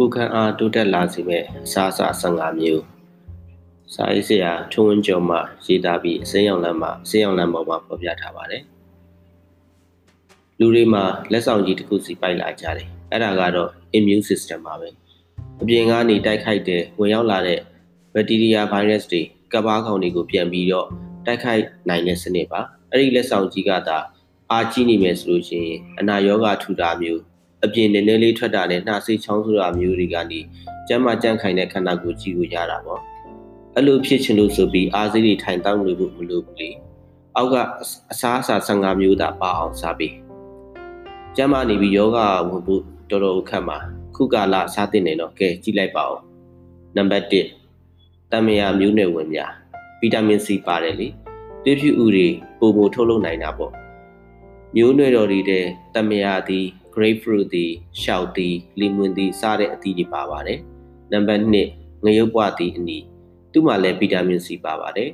ကိုခံအားတိုးတက်လာစေမဲ့အစားအစာ15မျိုးစာရေးဆရာထုံးဝန်းကျော်မှရေးသားပြီးအစိမ်းရောင်လမ်းမှာအစိမ်းရောင်လမ်းပေါ်မှာဖော်ပြထားပါတယ်လူတွေမှာလက်ဆောင်ကြီးတစ်ခုစီပိုက်လာကြတယ်အဲ့ဒါကတော့ immune system ပါပဲအပြင်ကနေတိုက်ခိုက်တဲ့ဝင်ရောက်လာတဲ့ဘက်တီးရီးယားဗိုင်းရပ်စ်တွေကပ်ပါးကောင်တွေကိုပြန်ပြီးတော့တိုက်ခိုက်နိုင်တဲ့စနစ်ပါအဲ့ဒီလက်ဆောင်ကြီးကသာအားကြီးနေမယ်ဆိုလို့ရှိရင်အနာရောဂါထူတာမျိုး အပြင်နည်းနည်းလေးထွက်တာနဲ့နှာစေးချောင်းဆိုတာမျိုးတွေကနေကျန်းမာကြန့်ခိုင်တဲ့ခန္ဓာကိုယ်ကြီးကိုရတာပေါ့အဲ့လိုဖြစ်ချင်လို့ဆိုပြီးအားစေးတွေထိုင်တောင်းလို့မလို့ဘူးလေအောက်ကအစားအစာ15မျိုးသာပါအောင်စားပေးကျန်းမာနေပြီးယောဂဝင်ဖို့တော်တော်ခက်မှာခုကာလစားတင်နေတော့ကဲကြည့်လိုက်ပါဦးနံပါတ်1တမယာမျိုးနွယ်ဝင်များဗီတာမင်စီပါတယ်လေသွေးဖြူဥတွေပုံပုံထုတ်လုပ်နိုင်တာပေါ့မျိုးနွယ်တော်တွေတဲ့တမယာသည် grapefruit သည်ရှောက်သည်လီမွန်သည်စတဲ့အသီးတွေပါပါတယ်နံပါတ်2ငရုတ်ပွားသည်အနီသူ့မှာလည်းဗီတာမင်စီပါပါတယ်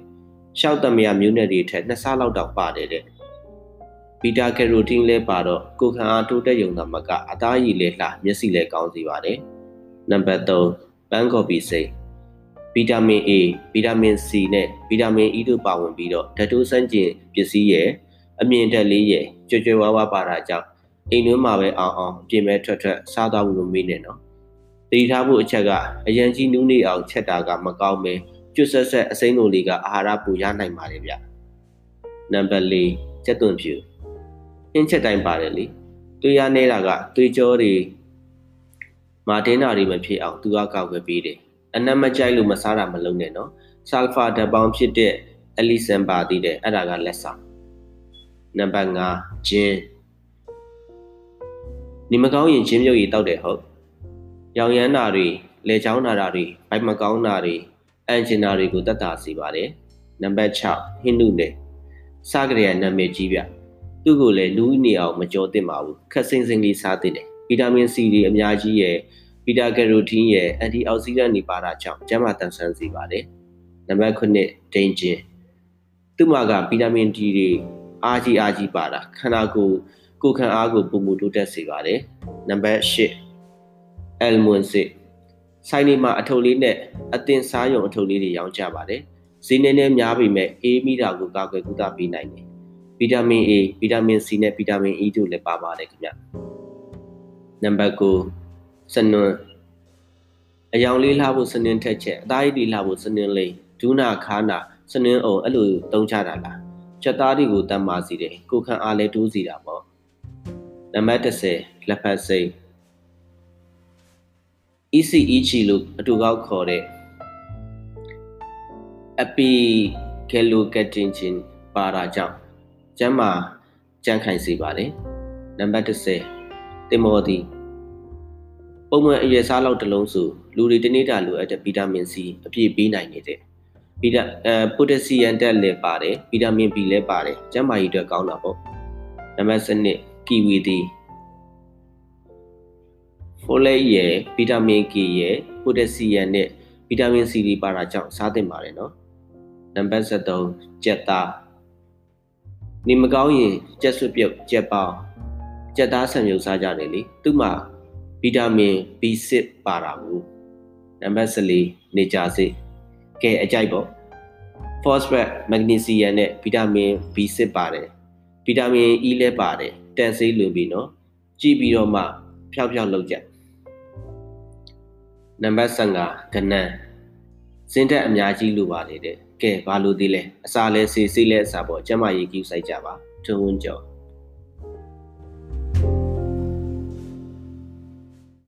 ရှောက်တမယာမျိုးနွယ်တွေထက်နှစ်ဆလောက်တောင်ပါတယ်တဲ့ဘီတာကယ်ရိုတင်းလည်းပါတော့ကိုခံအားတိုးတက်ရုံသာမကအသားရည်လည်းလှမျက်စိလည်းကောင်းစေပါတယ်နံပါတ်3ပန်းကော်ပီစိတ်ဗီတာမင် A ဗီတာမင် C နဲ့ဗီတာမင် E တို့ပါဝင်ပြီးတော့ဓာတ်တိုးစမ်းကျင်ပစ္စည်းရဲ့အမြင့်တက်လေးရဲ့ကြွကြွဝါးဝါပါတာကြောင့် အိမ်တွင်းမှာပဲအောင်အောင်အပြင်မဲ့ထွက်ထွက်စားသွားဖို့မမေ့နဲ့နော်တည်ထားဖို့အချက်ကအရန်ကြီးနူးနေအောင်ချက်တာကမကောင်းပဲကျွတ်ဆက်ဆက်အစိမ်းလိုလေးကအာဟာရပူရနိုင်ပါတယ်ဗျနံပါတ်၄ကျက်သွန်ဖြူအင်းချက်တိုင်းပါတယ်လေတွေးရနေတာကတွေးကြောတွေမာတင်းတာတွေမဖြစ်အောင်သူကကောက်ွယ်ပေးတယ်အနက်မကြိုက်လို့မစားတာမလုပ်နဲ့နော်ဆာလ်ဖာဓာတ်ပေါင်းဖြစ်တဲ့အလီဆန်ပါသေးတယ်အဲ့ဒါကလက်ဆောင်နံပါတ်5ဂျင်း နေမကောင်းရင်ချင်းမြုပ်ရည်တောက်တယ်ဟုတ်ရောင်ရမ်းတာတွေလေချောင်းနာတာတွေဘိုက်မကောင်းတာတွေအန်ဂျင်နာတွေကိုတတ်တာစီပါတယ်နံပါတ်6ဟိန္ဒူနယ်စားကြရနာမည်ကြီးဗျသူ့ကိုလည်းလူနေအောင်မကြောသင့်ပါဘူးခက်စင်းစင်းလေးစားသင့်တယ်ဗီတာမင်စီတွေအများကြီးရဲ့ဗီတာကယ်ရိုတင်းရဲ့အန်တီအောက်ဆီဒန့်တွေပါတာကြောင့်ကျန်းမာတန်ဆန်းစေပါတယ်နံပါတ်9ဒိန်ဂျင်သူ့မှာကဗီတာမင် D တွေအားကြီးအားကြီးပါတာခန္ဓာကိုယ် ကိုယ်ခံအားကိုပုံမှုတိုးတက်စေပါတယ်နံပါတ်8အယ်မွန်စစ်ဆိုင်နေမှာအထုပ်လေးနဲ့အသင်စားရုံအထုပ်လေးတွေရောင်းကြပါတယ်ဈေးနည်းနည်းများပေမဲ့အေးမိတာကိုကာကွယ်ကုသပေးနိုင်တယ်ဗီတာမင် A ဗီတာမင် C နဲ့ဗီတာမင် E တို့လည်းပါပါတယ်ခင်ဗျနံပါတ်9စနွန်အယောင်လေးလှဖို့စနင်းထက်ချက်အသားရည်တွေလှဖို့စနင်းလေးဒူးနာခါနာစနင်းအောင်အဲ့လိုတုံးချတာလားချက်သားတွေကိုတတ်မှစီတယ်ကိုခံအားလည်းတိုးစီတာပေါ့ နံပါတ်30လက်ဖက်စိတ် ECEG လို့အတူကောက်ခေါ်တဲ့ epigallocatechin ပါတာကြောင့်ကျမ်းမာကြန့်ခိုင်စေပါတယ်နံပါတ်30တင်မောသည်ပုံမှန်အရွယ်စားလောက်တစ်လုံးဆိုလူတွေတနေ့တာလိုအပ်တဲ့ဗီတာမင် C အပြည့်ပေးနိုင်နေတဲ့ဗီတာအဲပိုတက်ဆီယမ်တက်လည်းပါတယ်ဗီတာမင် B လည်းပါတယ်ကျန်းမာရေးအတွက်ကောင်းတာပေါ့နံပါတ်7 ကီဝီသည်ဖိုလိတ်ရဲ့ဗီတာမင် K ရဲ့ပိုတက်ဆီယမ်နဲ့ဗီတာမင် C တွေပါတာကြောင့်စားသင့်ပါတယ်နော်နံပါတ်73ကြက်သားနေမကောင်းရင်ကြက်ဆွပြုတ်ကြက်ပေါင်းကြက်သားဆံမြုပ်စားကြတယ်လေသူ့မှာဗီတာမင် B6 ပါတာဘူးနံပါတ်14နေကြစေကဲအကြိုက်ပေါ့ phosphate magnesium နဲ့ဗီတာမင် B6 ပါတယ်ဗီတာမင် E လည်းပါတယ် တန်ဆေးလွန်ပြီးနော်ကြည့်ပြီးတော့မှဖြောက်ဖြောက်လောက်ကြနံပါတ်15ကနန်းစင်းတက်အများကြီးလိုပါလေတဲ့ကဲဘာလို့သေးလဲအစာလဲဆေးဆေးလဲအစာပေါ့ကျမရေးကြီးစိုက်ကြပါထုံးဝန်းကျော်